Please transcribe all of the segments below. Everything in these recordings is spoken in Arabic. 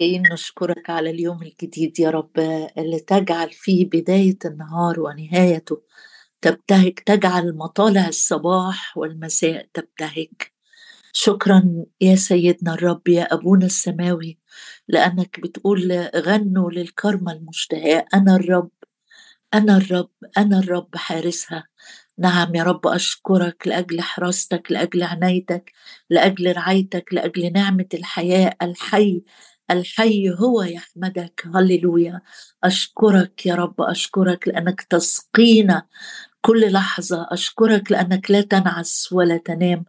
جايين نشكرك على اليوم الجديد يا رب اللي تجعل فيه بداية النهار ونهايته. تبتهج تجعل مطالع الصباح والمساء تبتهج. شكرا يا سيدنا الرب يا أبونا السماوي لأنك بتقول غنوا للكرمة المشتهاة. أنا الرب أنا الرب أنا الرب حارسها. نعم يا رب أشكرك لأجل حراستك لأجل عنايتك لأجل رعايتك لأجل نعمة الحياة الحي الحي هو يحمدك. هللويا. أشكرك يا رب أشكرك لأنك تسقينا كل لحظة. أشكرك لأنك لا تنعس ولا تنام.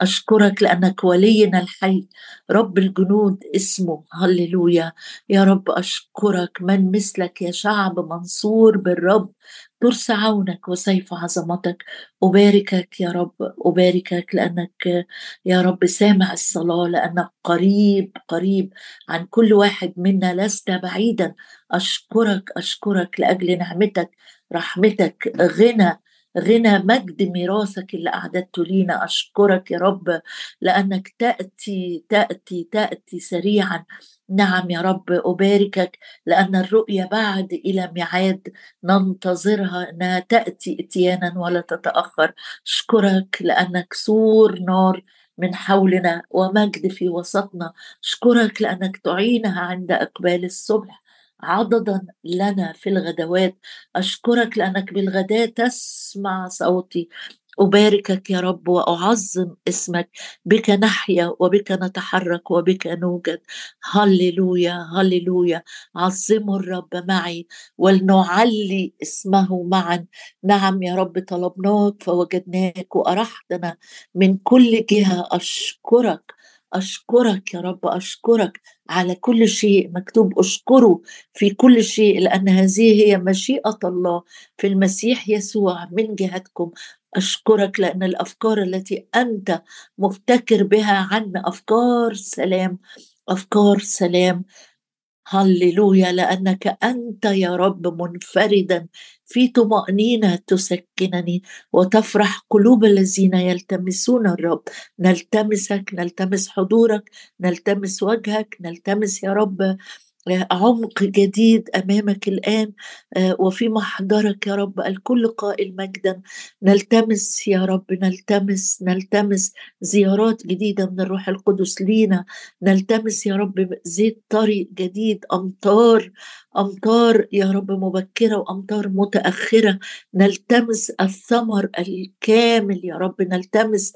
أشكرك لأنك ولينا الحي. رب الجنود اسمه. هللويا. يا رب أشكرك. من مثلك يا شعب منصور بالرب. ترس عونك وسيف عظمتك. أباركك يا رب أباركك لأنك يا رب سامع الصلاة لأنك قريب قريب عن كل واحد منا. لست بعيدا. أشكرك أشكرك لأجل نعمتك رحمتك غنى غنى مجد ميراثك اللي أعددته لينا. أشكرك يا رب لأنك تأتي تأتي تأتي سريعا. نعم يا رب أباركك لأن الرؤية بعد إلى ميعاد ننتظرها. أنها تأتي إتيانا ولا تتأخر. أشكرك لأنك سور نار من حولنا ومجد في وسطنا. أشكرك لأنك تعينها عند إقبال الصبح. عضدا لنا في الغدوات. أشكرك لأنك بالغداء تسمع صوتي. أباركك يا رب وأعظم اسمك. بك نحيا وبك نتحرك وبك نوجد. هللويا هللويا. عظموا الرب معي ولنعلي اسمه معا. نعم يا رب طلبناك فوجدناك وأرحتنا من كل جهة. أشكرك أشكرك يا رب أشكرك على كل شيء مكتوب. أشكره في كل شيء لأن هذه هي مشيئة الله في المسيح يسوع من جهتكم. أشكرك لأن الأفكار التي أنت مفتكر بها عنا أفكار سلام أفكار سلام. هللويا لأنك أنت يا رب منفردا في طمأنينة تسكنني وتفرح قلوب الذين يلتمسون الرب. نلتمسك نلتمس حضورك نلتمس وجهك نلتمس يا رب عمق جديد أمامك الآن آه، وفي محضرك يا رب الكل قائل مجدا نلتمس يا رب نلتمس نلتمس زيارات جديدة من الروح القدس لينا نلتمس يا رب زيت طري جديد أمطار أمطار يا رب مبكرة وأمطار متأخرة نلتمس الثمر الكامل يا رب نلتمس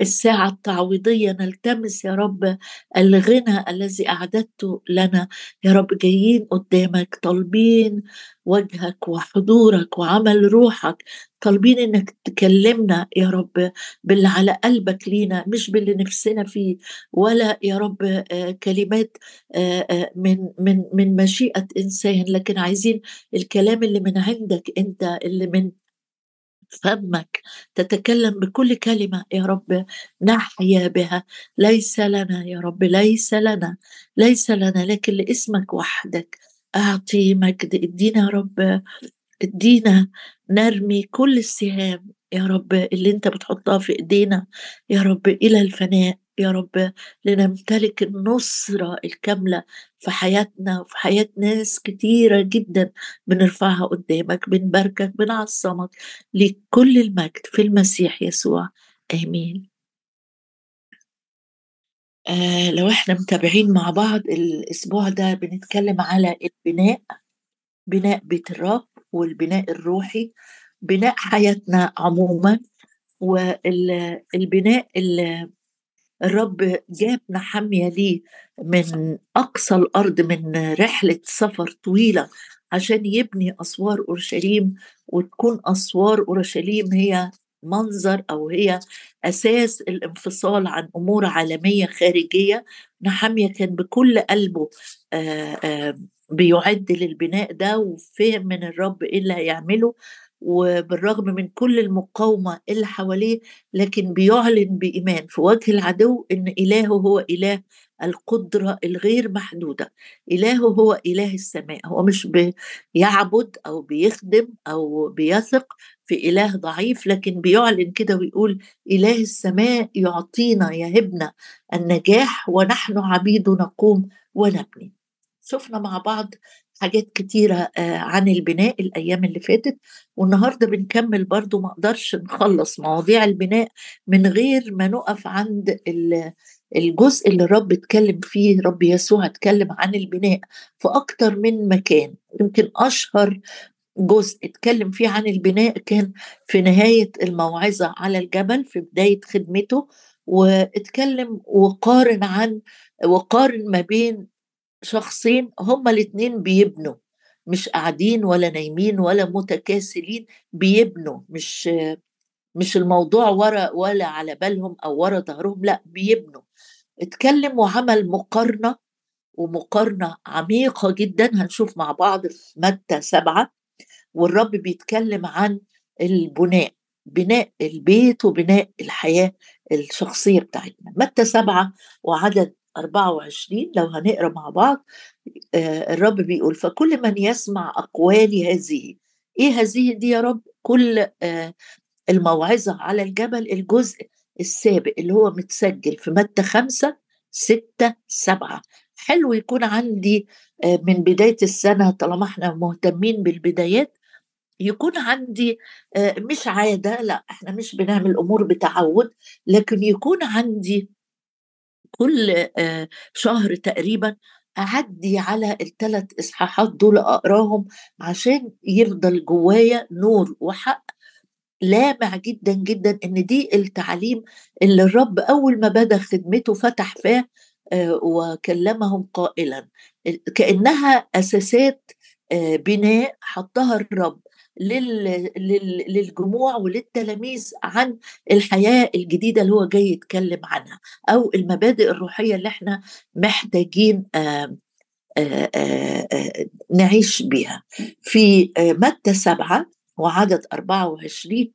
الساعة التعويضية نلتمس يا رب الغنى الذي أعددته لنا. يا رب جايين قدامك طالبين وجهك وحضورك وعمل روحك طالبين إنك تكلمنا يا رب باللي على قلبك لينا مش باللي نفسنا فيه ولا يا رب آه، كلمات آه، آه، من من من مشيئة إنسان. لكن عايزين الكلام اللي من عندك أنت اللي من فمك تتكلم بكل كلمة يا رب نحيا بها. ليس لنا يا رب ليس لنا ليس لنا لكن لاسمك وحدك. أعطي مجد ادينا يا رب ادينا نرمي كل السهام يا رب اللي انت بتحطها في ايدينا يا رب إلى الفناء. يا رب لنمتلك النصرة الكاملة في حياتنا وفي حياة ناس كتيرة جدا بنرفعها قدامك بنباركك بنعظمك لكل المجد في المسيح يسوع. آمين. آه لو إحنا متابعين مع بعض الأسبوع ده بنتكلم على البناء بناء بيت الرب والبناء الروحي بناء حياتنا عموما والبناء الرب جاب نحمية ليه من أقصى الأرض من رحلة سفر طويلة عشان يبني أسوار أورشليم وتكون أسوار أورشليم هي منظر أو هي أساس الانفصال عن أمور عالمية خارجية. نحمية كان بكل قلبه آآ آآ بيعد للبناء ده وفهم من الرب إيه اللي هيعمله. وبالرغم من كل المقاومة اللي حواليه لكن بيعلن بإيمان في وجه العدو إن إلهه هو إله القدرة الغير محدودة. إلهه هو إله السماء. هو مش بيعبد أو بيخدم أو بيثق في إله ضعيف لكن بيعلن كده ويقول إله السماء يعطينا يهبنا النجاح ونحن عبيد نقوم ونبني. شفنا مع بعض حاجات كتيرة عن البناء الأيام اللي فاتت والنهاردة بنكمل برضو ما أقدرش نخلص مواضيع البناء من غير ما نقف عند الجزء اللي الرب اتكلم فيه رب يسوع اتكلم عن البناء في أكتر من مكان. يمكن أشهر جزء اتكلم فيه عن البناء كان في نهاية الموعظة على الجبل في بداية خدمته واتكلم وقارن عن وقارن ما بين شخصين هما الاتنين بيبنوا مش قاعدين ولا نايمين ولا متكاسلين بيبنوا مش مش الموضوع ورا ولا على بالهم أو ورا ظهرهم لأ بيبنوا. اتكلم وعمل مقارنة ومقارنة عميقة جدا هنشوف مع بعض في متى سبعة والرب بيتكلم عن البناء بناء البيت وبناء الحياة الشخصية بتاعتنا. متى سبعة وعدد 24 لو هنقرأ مع بعض الرب بيقول فكل من يسمع أقوالي هذه. إيه هذه دي يا رب؟ كل الموعظة على الجبل الجزء السابق اللي هو متسجل في متى خمسة ستة سبعة. حلو يكون عندي من بداية السنة طالما إحنا مهتمين بالبدايات يكون عندي مش عادة لأ إحنا مش بنعمل أمور بتعود لكن يكون عندي كل شهر تقريبا أعدي على الثلاث إصحاحات دول أقراهم عشان يفضل جوايا نور وحق لامع جدا جدا إن دي التعليم اللي الرب أول ما بدأ خدمته فتح فاه وكلمهم قائلا. كأنها أساسات بناء حطها الرب للجموع وللتلاميذ عن الحياة الجديدة اللي هو جاي يتكلم عنها أو المبادئ الروحية اللي إحنا محتاجين آآ آآ نعيش بيها. في متى سبعة وعدد 24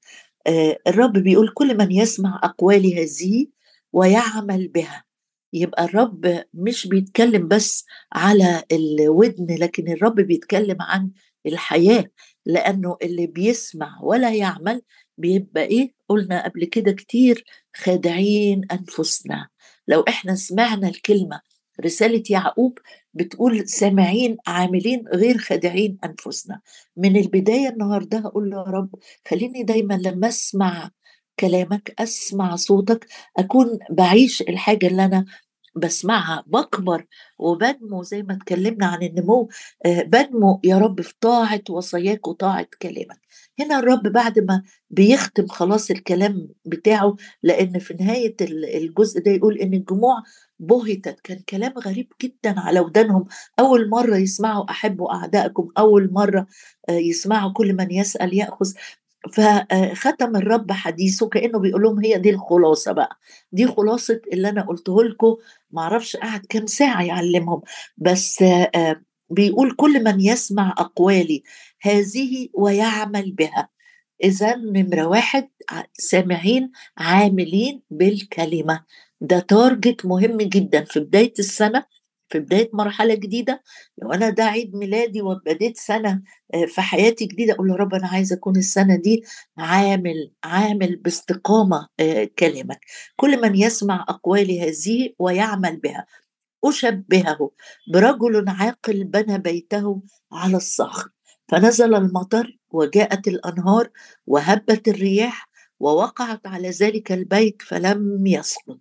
الرب بيقول كل من يسمع أقوالي هذه ويعمل بها. يبقى الرب مش بيتكلم بس على الودن لكن الرب بيتكلم عن الحياة لأنه اللي بيسمع ولا يعمل بيبقى إيه قلنا قبل كده كتير خادعين أنفسنا. لو إحنا سمعنا الكلمة رسالة يعقوب بتقول سامعين عاملين غير خادعين أنفسنا. من البداية النهاردة هقول له يا رب خليني دايما لما أسمع كلامك أسمع صوتك أكون بعيش الحاجة اللي أنا بسمعها بكبر وبنمو زي ما اتكلمنا عن النمو آه، بنمو يا رب في طاعة وصاياك وطاعة كلامك. هنا الرب بعد ما بيختم خلاص الكلام بتاعه لأن في نهاية الجزء ده يقول إن الجموع بهتت. كان كلام غريب جدا على ودانهم. أول مرة يسمعوا أحبوا أعدائكم أول مرة آه، يسمعوا كل من يسأل يأخذ. فختم الرب حديثه كأنه بيقول لهم هي دي الخلاصة بقى. دي خلاصة اللي أنا قلته لكم معرفش قعد كام ساعة يعلمهم. بس بيقول كل من يسمع أقوالي هذه ويعمل بها. إذا نمرة واحد سامعين عاملين بالكلمة. ده تارجت مهم جدا في بداية السنة. في بداية مرحلة جديدة لو أنا ده عيد ميلادي وبديت سنة آه، في حياتي جديدة أقول له رب أنا عايزة أكون السنة دي عامل عامل باستقامة آه، كلامك. كل من يسمع اقوالي هذه ويعمل بها أشبهه برجل عاقل بنى بيته على الصخر. فنزل المطر وجاءت الأنهار وهبت الرياح ووقعت على ذلك البيت فلم يسقط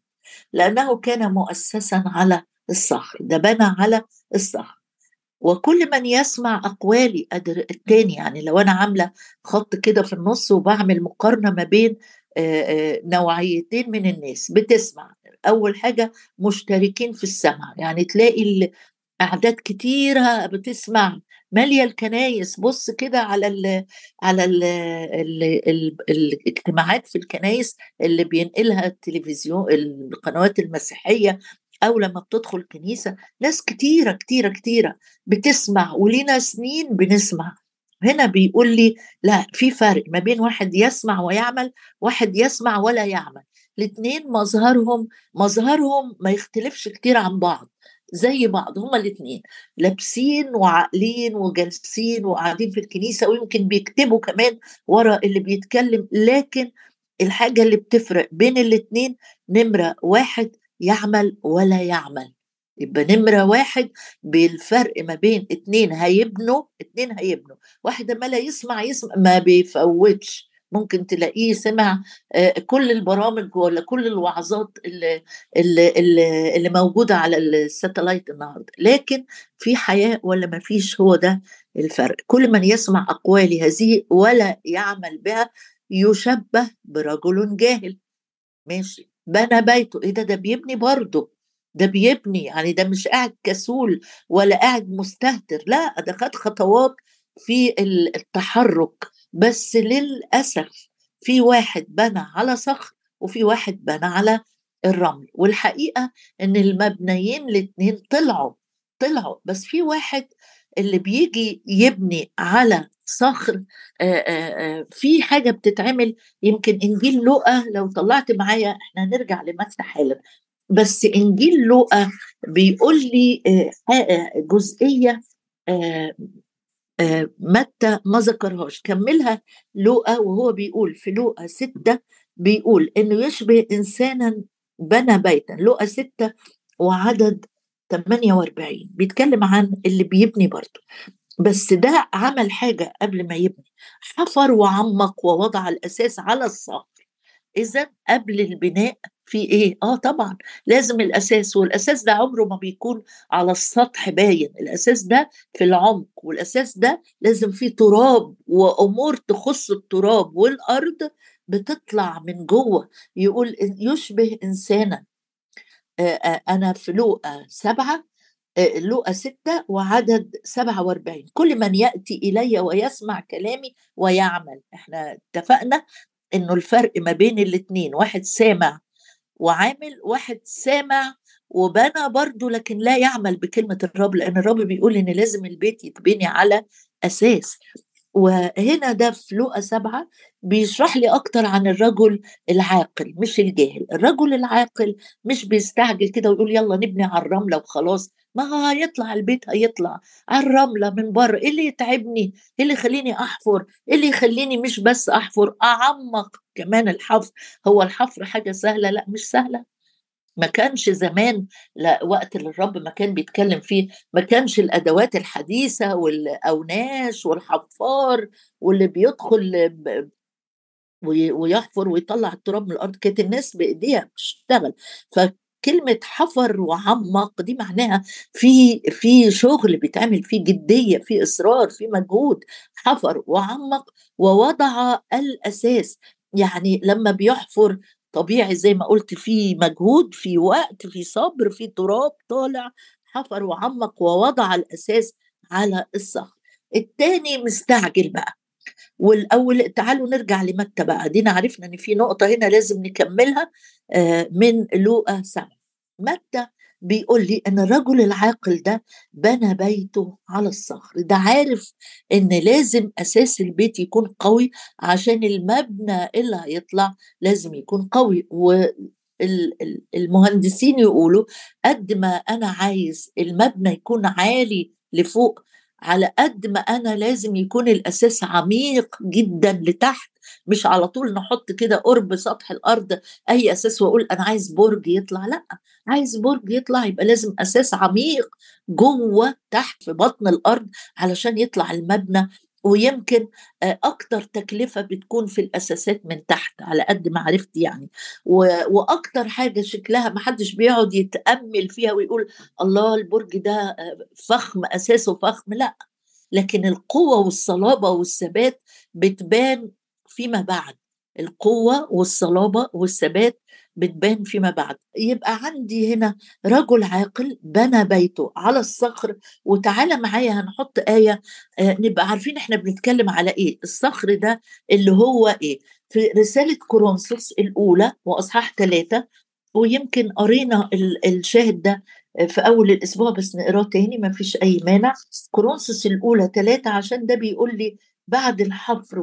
لأنه كان مؤسسا على الصخر ده بنى على الصخر. وكل من يسمع أقوالي أدر التاني يعني لو أنا عاملة خط كده في النص وبعمل مقارنة ما بين نوعيتين من الناس بتسمع. أول حاجة مشتركين في السمع يعني تلاقي أعداد كتيرة بتسمع. مالية الكنايس بص كده على ال على ال ال ال الاجتماعات في الكنايس اللي بينقلها التلفزيون القنوات المسيحية أو لما بتدخل كنيسة ناس كتيرة كتيرة كتيرة بتسمع ولينا سنين بنسمع. هنا بيقول لي لا في فرق ما بين واحد يسمع ويعمل واحد يسمع ولا يعمل. الاثنين مظهرهم مظهرهم ما يختلفش كتير عن بعض زي بعض هما الاثنين لابسين وعاقلين وجالسين وقاعدين في الكنيسة ويمكن بيكتبوا كمان ورا اللي بيتكلم لكن الحاجة اللي بتفرق بين الاثنين نمرة واحد يعمل ولا يعمل. يبقى نمرة واحد بالفرق ما بين اتنين هيبنوا اتنين هيبنوا. واحد ما لا يسمع يسمع ما بيفوتش. ممكن تلاقيه سمع آه، كل البرامج ولا كل الوعظات اللي, اللي, اللي, موجودة على الساتلايت النهاردة. لكن في حياة ولا ما فيش هو ده الفرق. كل من يسمع أقوالي هذه ولا يعمل بها يشبه برجل جاهل. ماشي؟ بنى بيته. إيه ده؟ ده بيبني برضه. ده بيبني يعني ده مش قاعد كسول ولا قاعد مستهتر. لا ده خد خطوات في التحرك. بس للأسف في واحد بنى على صخر وفي واحد بنى على الرمل. والحقيقة إن المبنيين الاتنين طلعوا طلعوا. بس في واحد اللي بيجي يبني على صخر في حاجة بتتعمل يمكن إنجيل لوقا لو طلعت معايا إحنا هنرجع لمتى حالا بس إنجيل لوقا بيقول لي جزئية متى ما ذكرهاش. كملها لوقا وهو بيقول في لوقا ستة بيقول إنه يشبه إنسانا بنى بيتا. لوقا ستة وعدد 48 بيتكلم عن اللي بيبني برضه. بس ده عمل حاجة قبل ما يبني. حفر وعمق ووضع الأساس على الصخر. إذا قبل البناء في إيه؟ آه طبعا لازم الأساس والأساس ده عمره ما بيكون على السطح باين. الأساس ده في العمق والأساس ده لازم فيه تراب وأمور تخص التراب والأرض بتطلع من جوه. يقول يشبه إنسانا. أنا في لوقا سبعة لوقا ستة وعدد سبعة وأربعين. كل من يأتي إلي ويسمع كلامي ويعمل. إحنا اتفقنا إنه الفرق ما بين الاتنين واحد سامع وعامل واحد سامع وبنى برضه لكن لا يعمل بكلمة الرب لأن الرب بيقول إن لازم البيت يتبني على أساس. وهنا ده في لوقا سبعة بيشرح لي أكتر عن الرجل العاقل مش الجاهل. الرجل العاقل مش بيستعجل كده ويقول يلا نبني على الرملة وخلاص. ما هو هيطلع البيت هيطلع على الرملة من بره. إيه اللي يتعبني؟ إيه اللي يخليني أحفر؟ إيه اللي يخليني مش بس أحفر أعمق كمان الحفر. هو الحفر حاجة سهلة؟ لا مش سهلة. ما كانش زمان وقت الرب ما كان بيتكلم فيه ما كانش الأدوات الحديثة والأوناش والحفار واللي بيدخل ويحفر ويطلع التراب من الأرض كانت الناس بإيديها بتشتغل. كلمة حفر وعمق دي معناها في في شغل بيتعمل فيه جدية في إصرار في مجهود. حفر وعمق ووضع الأساس. يعني لما بيحفر طبيعي زي ما قلت في مجهود في وقت في صبر في تراب طالع حفر وعمق ووضع الأساس على الصخر. التاني مستعجل بقى. والأول تعالوا نرجع لمتى بقى. دينا عرفنا إن في نقطة هنا لازم نكملها آه، من لوقا سبعة. متى بيقول لي إن الرجل العاقل ده بنى بيته على الصخر. ده عارف إن لازم أساس البيت يكون قوي عشان المبنى اللي هيطلع لازم يكون قوي. والمهندسين يقولوا قد ما أنا عايز المبنى يكون عالي لفوق على قد ما أنا لازم يكون الأساس عميق جدا لتحت مش على طول نحط كده قرب سطح الأرض أي أساس وأقول أنا عايز برج يطلع لأ عايز برج يطلع يبقى لازم أساس عميق جوه تحت في بطن الأرض علشان يطلع المبنى ويمكن أكتر تكلفة بتكون في الاساسات من تحت على قد ما عرفت يعني وأكتر حاجة شكلها ما حدش بيقعد يتأمل فيها ويقول الله البرج ده فخم اساسه فخم لأ لكن القوة والصلابة والثبات بتبان فيما بعد. القوة والصلابة والثبات بتبان فيما بعد. يبقى عندي هنا رجل عاقل بنى بيته على الصخر وتعالى معايا هنحط آية آه نبقى عارفين إحنا بنتكلم على إيه. الصخر ده اللي هو إيه؟ في رسالة كورنثوس الأولى وأصحاح ثلاثة ويمكن قرينا الشاهد ده في أول الأسبوع بس نقراه تاني ما فيش أي مانع. كورنثوس الأولى ثلاثة عشان ده بيقول لي بعد الحفر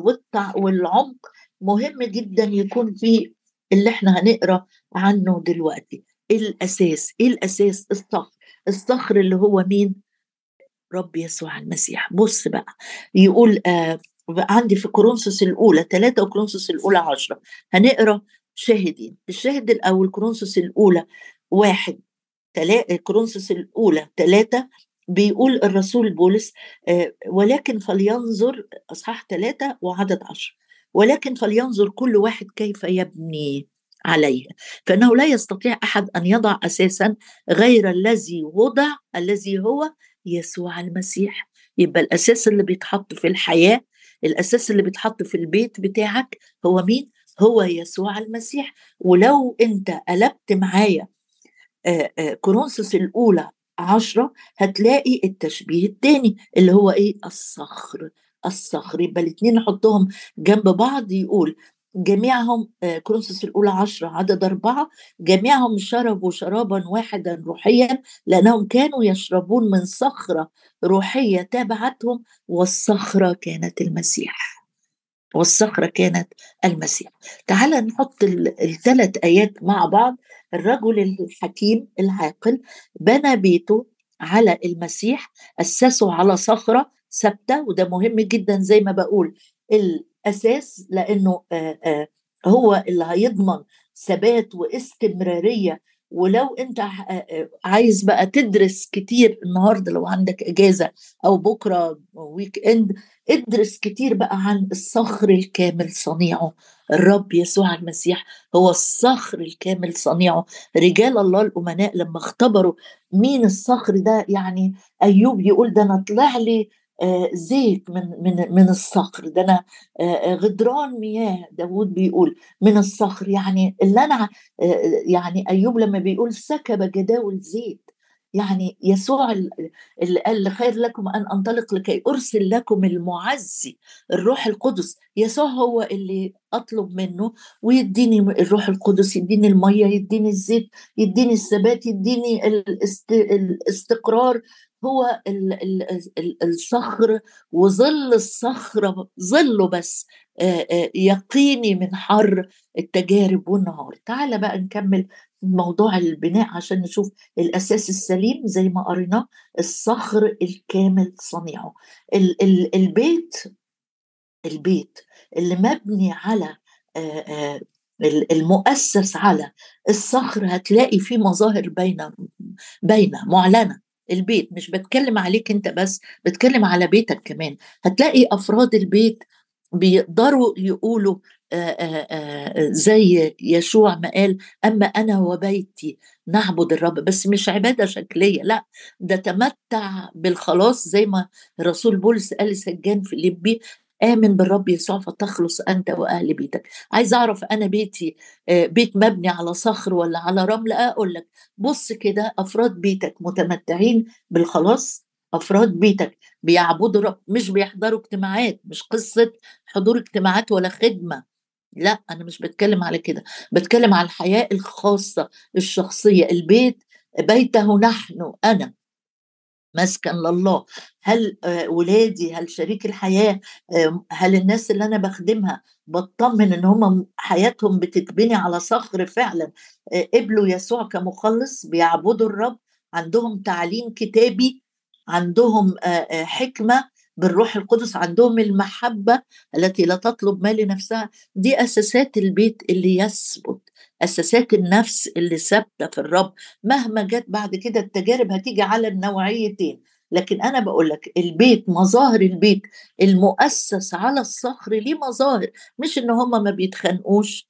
والعمق مهم جدا يكون في اللي إحنا هنقرأ عنه دلوقتي. الأساس؟ إيه الأساس؟ الصخر. الصخر اللي هو مين؟ رب يسوع المسيح. بص بقى يقول آه عندي في كورنثوس الأولى ثلاثة وكورنثوس الأولى عشرة. هنقرأ شاهدين. الشاهد الأول كورنثوس الأولى واحد كرونسوس الأولى ثلاثة بيقول الرسول بولس آه، ولكن فلينظر أصحاح ثلاثة وعدد عشر ولكن فلينظر كل واحد كيف يبني عليه؟ فإنه لا يستطيع أحد أن يضع أساسا غير الذي وضع الذي هو يسوع المسيح. يبقى الأساس اللي بيتحط في الحياة الأساس اللي بيتحط في البيت بتاعك هو مين؟ هو يسوع المسيح. ولو أنت قلبت معايا كورنثوس الأولى عشرة هتلاقي التشبيه الثاني اللي هو إيه؟ الصخر الصخر. يبقى الاثنين نحطهم جنب بعض يقول جميعهم كورنثوس الأولى عشرة عدد أربعة جميعهم شربوا شرابا واحدا روحيا لأنهم كانوا يشربون من صخرة روحية تابعتهم والصخرة كانت المسيح. والصخرة كانت المسيح. تعال نحط الثلاث آيات مع بعض. الرجل الحكيم العاقل بنى بيته على المسيح أسسه على صخرة ثابتة وده مهم جدا زي ما بقول. الأساس لأنه هو اللي هيضمن ثبات واستمرارية ولو انت عايز بقى تدرس كتير النهارده لو عندك إجازة أو بكرة weekend ادرس كتير بقى عن الصخر الكامل صنيعه. الرب يسوع المسيح هو الصخر الكامل صنيعه. رجال الله الأمناء لما اختبروا مين الصخر ده يعني أيوب يقول ده أنا طلع لي آه، زيت من من من الصخر. ده أنا آه، آه، غدران مياه داود بيقول من الصخر. يعني اللي أنا يعني أيوب لما بيقول سكب جداول زيت يعني يسوع اللي قال خير لكم أن أنطلق لكي أرسل لكم المعزي الروح القدس. يسوع هو اللي أطلب منه ويديني الروح القدس يديني الميه يديني الزيت يديني الثبات يديني الاستقرار. هو الصخر وظل الصخرة ظله بس يقيني من حر التجارب والنهار. تعال بقى نكمل موضوع البناء عشان نشوف الأساس السليم زي ما قريناه الصخر الكامل صنيعه. البيت البيت اللي مبني على المؤسس على الصخر هتلاقي فيه مظاهر باينة باينة معلنة. البيت مش بتكلم عليك أنت بس بتكلم على بيتك كمان. هتلاقي أفراد البيت بيقدروا يقولوا آآ آآ زي يشوع ما قال أما أنا وبيتي نعبد الرب. بس مش عبادة شكلية لا ده تمتع بالخلاص زي ما الرسول بولس قال سجان في لبي آمن بالرب يسوع فتخلص أنت وأهل بيتك. عايز أعرف أنا بيتي آه، بيت مبني على صخر ولا على رمل؟ أقول لك. بص كده أفراد بيتك متمتعين بالخلاص أفراد بيتك بيعبدوا رب مش بيحضروا اجتماعات مش قصة حضور اجتماعات ولا خدمة. لا أنا مش بتكلم على كده. بتكلم على الحياة الخاصة الشخصية. البيت بيته نحن أنا. مسكن لله هل ولادي هل شريك الحياة هل الناس اللي أنا بخدمها بطمن إن هم حياتهم بتتبني على صخر فعلا؟ قبلوا يسوع كمخلص بيعبدوا الرب عندهم تعليم كتابي عندهم حكمة بالروح القدس عندهم المحبة التي لا تطلب ما لنفسها دي أساسات البيت اللي يثبت أساسات النفس اللي ثابتة في الرب. مهما جت بعد كده التجارب هتيجي على النوعيتين. لكن أنا بقول لك البيت مظاهر البيت المؤسس على الصخر ليه مظاهر. مش إن هم ما بيتخانقوش.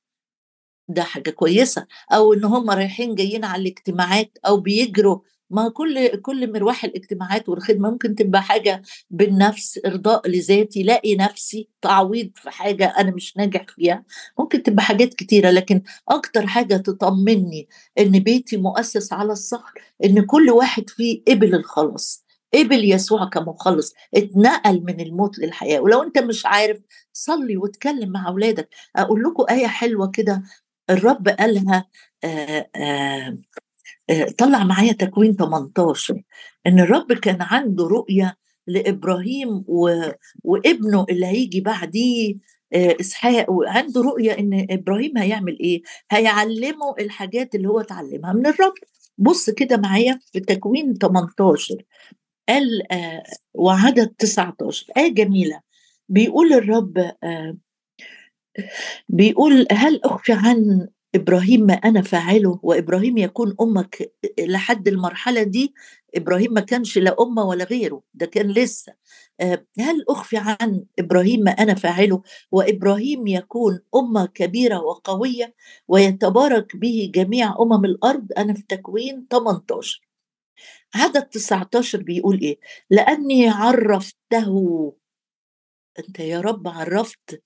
ده حاجة كويسة. أو إن هم رايحين جايين على الاجتماعات أو بيجروا ما كل كل مروح الاجتماعات والخدمة ممكن تبقى حاجة بالنفس إرضاء لذاتي لاقي نفسي تعويض في حاجة أنا مش ناجح فيها. ممكن تبقى حاجات كتيرة لكن أكتر حاجة تطمني إن بيتي مؤسس على الصخر إن كل واحد فيه قبل الخلاص قبل يسوع كمخلص اتنقل من الموت للحياة. ولو أنت مش عارف صلي واتكلم مع أولادك. أقول لكم آية حلوة كده الرب قالها آآ آآ آه، طلع معايا تكوين 18 إن الرب كان عنده رؤية لإبراهيم و... وابنه اللي هيجي بعديه آه، إسحاق وعنده رؤية إن إبراهيم هيعمل إيه؟ هيعلمه الحاجات اللي هو اتعلمها من الرب. بص كده معايا في تكوين 18 قال آه وعدد 19 آية جميلة. بيقول الرب آه بيقول هل أخفي عن إبراهيم ما أنا فاعله وإبراهيم يكون أمك لحد المرحلة دي إبراهيم ما كانش لا أمة ولا غيره ده كان لسه. آه، هل أخفي عن إبراهيم ما أنا فاعله؟ وإبراهيم يكون أمة كبيرة وقوية ويتبارك به جميع أمم الأرض أنا في تكوين 18 عدد 19 بيقول إيه؟ لأني عرفته. أنت يا رب عرفت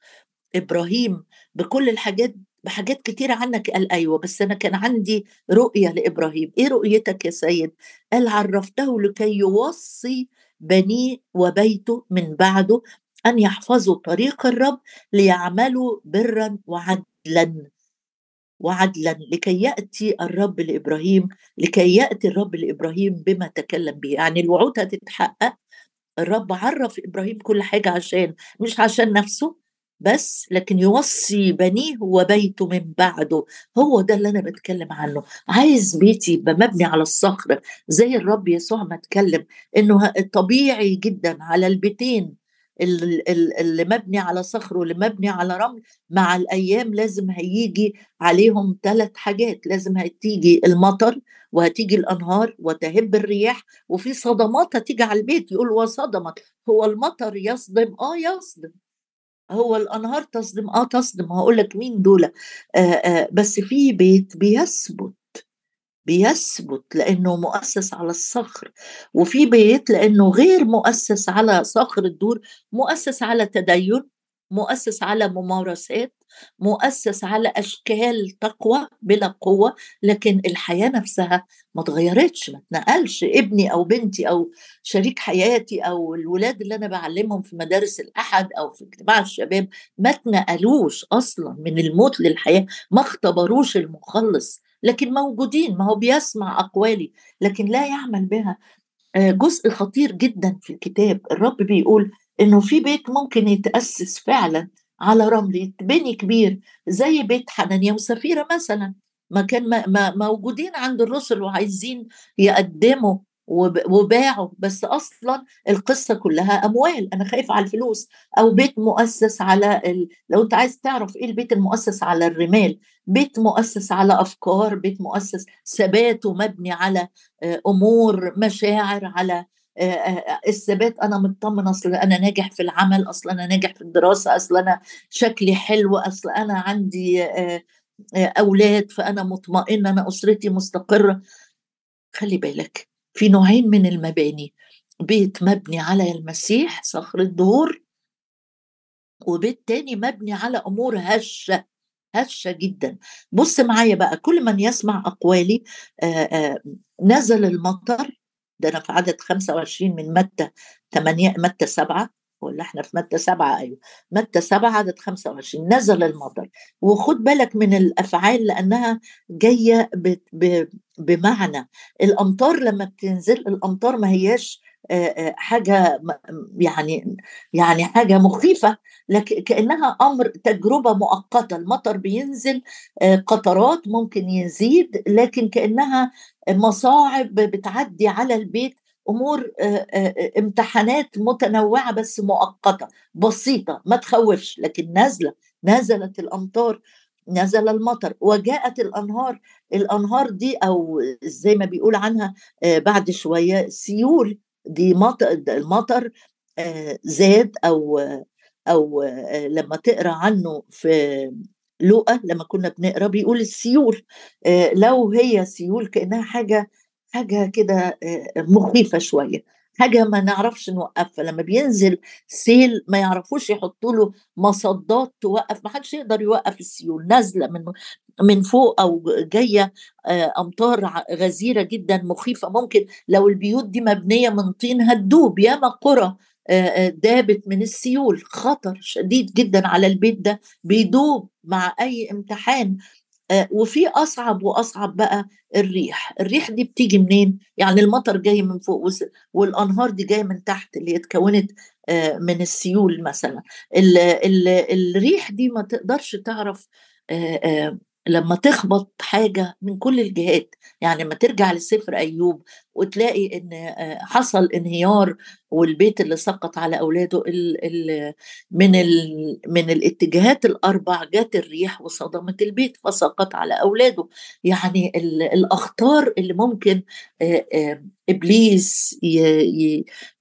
إبراهيم بكل الحاجات بحاجات كتيرة عنك. قال أيوة بس أنا كان عندي رؤية لإبراهيم. إيه رؤيتك يا سيد؟ قال عرفته لكي يوصي بنيه وبيته من بعده أن يحفظوا طريق الرب ليعملوا برا وعدلا. وعدلا لكي يأتي الرب لإبراهيم لكي يأتي الرب لإبراهيم بما تكلم به. يعني الوعود هتتحقق. الرب عرف إبراهيم كل حاجة عشان مش عشان نفسه بس لكن يوصي بنيه وبيته من بعده. هو ده اللي أنا بتكلم عنه. عايز بيتي يبقى مبني على الصخر زي الرب يسوع ما اتكلم إنه طبيعي جدا على البيتين اللي مبني على صخر واللي مبني على رمل. مع الأيام لازم هيجي عليهم ثلاث حاجات. لازم هتيجي المطر وهتيجي الأنهار وتهب الرياح وفي صدمات هتيجي على البيت. يقول وصدمت. هو المطر يصدم؟ آه يصدم. هو الأنهار تصدم آه تصدم هقول لك مين دول آه آه بس في بيت بيثبت بيثبت لأنه مؤسس على الصخر وفي بيت لأنه غير مؤسس على صخر الدور مؤسس على تدين. مؤسس على ممارسات مؤسس على أشكال تقوى بلا قوة لكن الحياة نفسها ما اتغيرتش ما اتنقلش. ابني أو بنتي أو شريك حياتي أو الولاد اللي أنا بعلمهم في مدارس الأحد أو في اجتماع الشباب ما اتنقلوش أصلا من الموت للحياة ما اختبروش المخلص. لكن موجودين ما هو بيسمع أقوالي لكن لا يعمل بها. آه، جزء خطير جدا في الكتاب. الرب بيقول إنه في بيت ممكن يتأسس فعلا على رمل يتبني كبير زي بيت حنانيا وسفيرة مثلا. ما كان ما موجودين عند الرسل وعايزين يقدموا وباعوا بس أصلا القصة كلها أموال. أنا خايف على الفلوس. أو بيت مؤسس على ال... لو أنت عايز تعرف إيه البيت المؤسس على الرمال. بيت مؤسس على أفكار بيت مؤسس ثبات ومبني على آه، أمور مشاعر على الثبات أنا مطمن أصل أنا ناجح في العمل أصل أنا ناجح في الدراسة أصل أنا شكلي حلو أصل أنا عندي أولاد فأنا مطمئنة أنا أسرتي مستقرة. خلي بالك في نوعين من المباني بيت مبني على المسيح صخر الدهور وبيت تاني مبني على أمور هشة هشة جدا. بص معايا بقى كل من يسمع أقوالي آآ آآ نزل المطر ده أنا في عدد 25 من متى 8 متى 7 ولا إحنا في متى سبعة؟ أيوه متى سبعة عدد 25 نزل المطر. وخد بالك من الأفعال لأنها جاية بمعنى. الأمطار لما بتنزل الأمطار ما هياش حاجة يعني يعني حاجة مخيفة لكن كأنها أمر تجربة مؤقتة. المطر بينزل قطرات ممكن يزيد لكن كأنها مصاعب بتعدي على البيت أمور امتحانات متنوعة بس مؤقتة بسيطة ما تخوفش لكن نازلة نزلت الأمطار نزل المطر وجاءت الأنهار الأنهار دي أو زي ما بيقول عنها بعد شوية سيول دي مطر المطر زاد أو أو لما تقرأ عنه في لقى لما كنا بنقرا بيقول السيول لو هي سيول كأنها حاجة حاجة كده مخيفة شوية حاجة ما نعرفش نوقفها لما بينزل سيل ما يعرفوش يحطوا له مصدات توقف ما حدش يقدر يوقف السيول نازلة من من فوق أو جاية أمطار غزيرة جدا مخيفة ممكن لو البيوت دي مبنية من طين هتدوب ياما قرى دابت من السيول. خطر شديد جدا على البيت ده بيدوب مع أي امتحان. آه، وفي أصعب وأصعب بقى الريح. الريح دي بتيجي منين؟ يعني المطر جاي من فوق والأنهار دي جاية من تحت اللي اتكونت آه، من السيول مثلا. ال ال الريح دي ما تقدرش تعرف آه، لما تخبط حاجة من كل الجهات يعني لما ترجع لسفر أيوب وتلاقي إن آه، حصل انهيار والبيت اللي سقط على أولاده ال ال من ال من الاتجاهات الأربع جت الريح وصدمت البيت فسقط على أولاده. يعني ال الأخطار اللي ممكن آه، آه، إبليس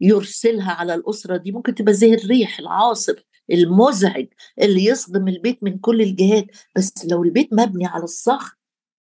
يرسلها على الأسرة دي ممكن تبقى زي الريح العاصف. المزعج اللي يصدم البيت من كل الجهات بس لو البيت مبني على الصخر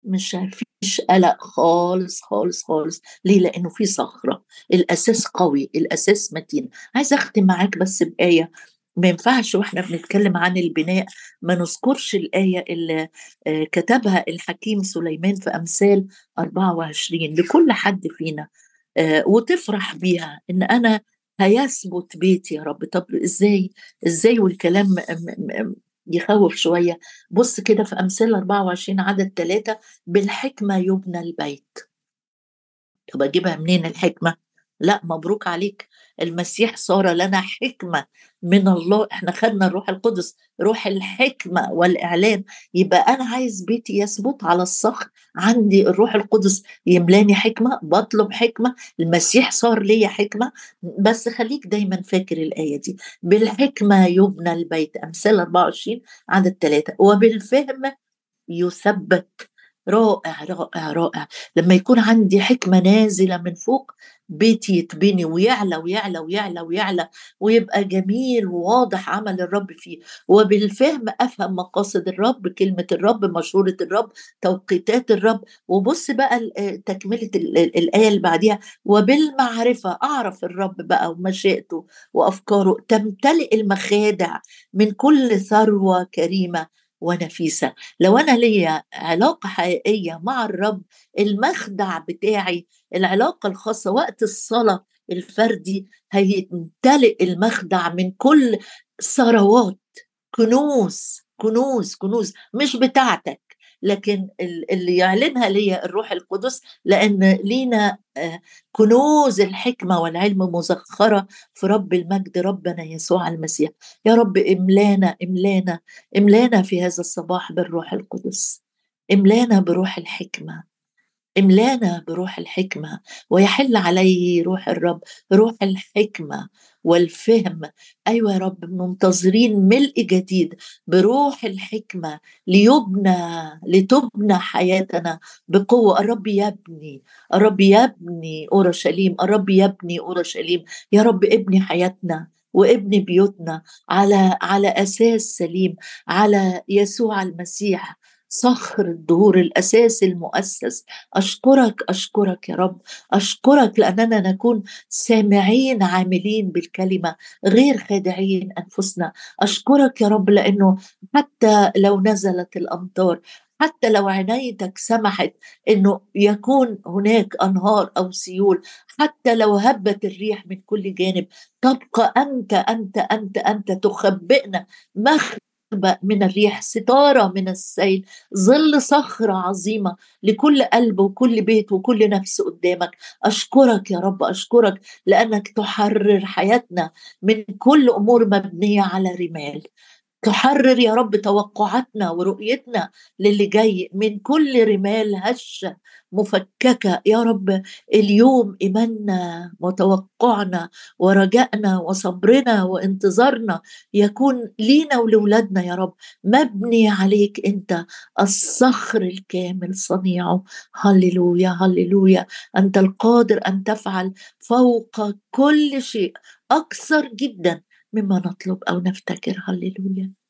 مش فيش قلق خالص خالص خالص. ليه؟ لأنه في صخرة. الأساس قوي الأساس متين. عايز أختم معاك بس بآية. ما ينفعش وإحنا بنتكلم عن البناء ما نذكرش الآية اللي آه، كتبها الحكيم سليمان في أمثال 24 لكل حد فينا. آه، وتفرح بيها إن أنا هيثبت بيتي يا رب. طب إزاي؟ إزاي والكلام يخوف شوية. بص كده في أمثال 24 عدد ثلاثة بالحكمة يبنى البيت. طب أجيبها منين الحكمة؟ لا مبروك عليك. المسيح صار لنا حكمة. من الله إحنا خدنا الروح القدس روح الحكمة والإعلان يبقى أنا عايز بيتي يثبت على الصخر عندي الروح القدس يملاني حكمة بطلب حكمة المسيح صار لي حكمة. بس خليك دايما فاكر الآية دي. بالحكمة يبنى البيت. أمثال 24 عدد ثلاثة وبالفهم يثبت. رائع رائع رائع. لما يكون عندي حكمة نازلة من فوق بيتي يتبني ويعلى ويعلى ويعلى ويعلى ويبقى جميل وواضح عمل الرب فيه. وبالفهم أفهم مقاصد الرب كلمة الرب مشورة الرب توقيتات الرب. وبص بقى تكملة الآية اللي بعديها. وبالمعرفة أعرف الرب بقى ومشيئته وأفكاره. تمتلئ المخادع من كل ثروة كريمة. ونفيسة. لو أنا ليا علاقة حقيقية مع الرب المخدع بتاعي العلاقة الخاصة وقت الصلاة الفردي هيمتلئ المخدع من كل ثروات. كنوز كنوز كنوز. مش بتاعتك. لكن اللي يعلنها لي الروح القدس لأن لينا آه، كنوز الحكمة والعلم مزخرة في رب المجد ربنا يسوع المسيح. يا رب املانا املانا املانا في هذا الصباح بالروح القدس. املانا بروح الحكمة. املانا بروح الحكمة. ويحل عليه روح الرب روح الحكمة. والفهم. أيوه يا رب منتظرين ملء جديد بروح الحكمة ليبنى لتبنى حياتنا بقوة. الرب يبني الرب يبني أورشليم الرب يبني أورشليم. يا رب ابني حياتنا وابني بيوتنا على على أساس سليم على يسوع المسيح. صخر الدهور الأساس المؤسس. أشكرك أشكرك يا رب. أشكرك لأننا نكون سامعين عاملين بالكلمة غير خادعين أنفسنا. أشكرك يا رب لأنه حتى لو نزلت الأمطار حتى لو عنايتك سمحت إنه يكون هناك أنهار أو سيول حتى لو هبت الريح من كل جانب تبقى أنت أنت أنت أنت تخبئنا مخ من الريح ستارة من السيل ظل صخرة عظيمة لكل قلب وكل بيت وكل نفس قدامك. أشكرك يا رب أشكرك لأنك تحرر حياتنا من كل أمور مبنية على رمال. تحرر يا رب توقعاتنا ورؤيتنا للي جاي من كل رمال هشة مفككة. يا رب اليوم إيماننا وتوقعنا ورجائنا وصبرنا وانتظارنا يكون لينا ولولادنا يا رب. مبني عليك أنت الصخر الكامل صنيعه. هللويا هللويا. أنت القادر أن تفعل فوق كل شيء أكثر جدا مما نطلب أو نفتكر. هللويا.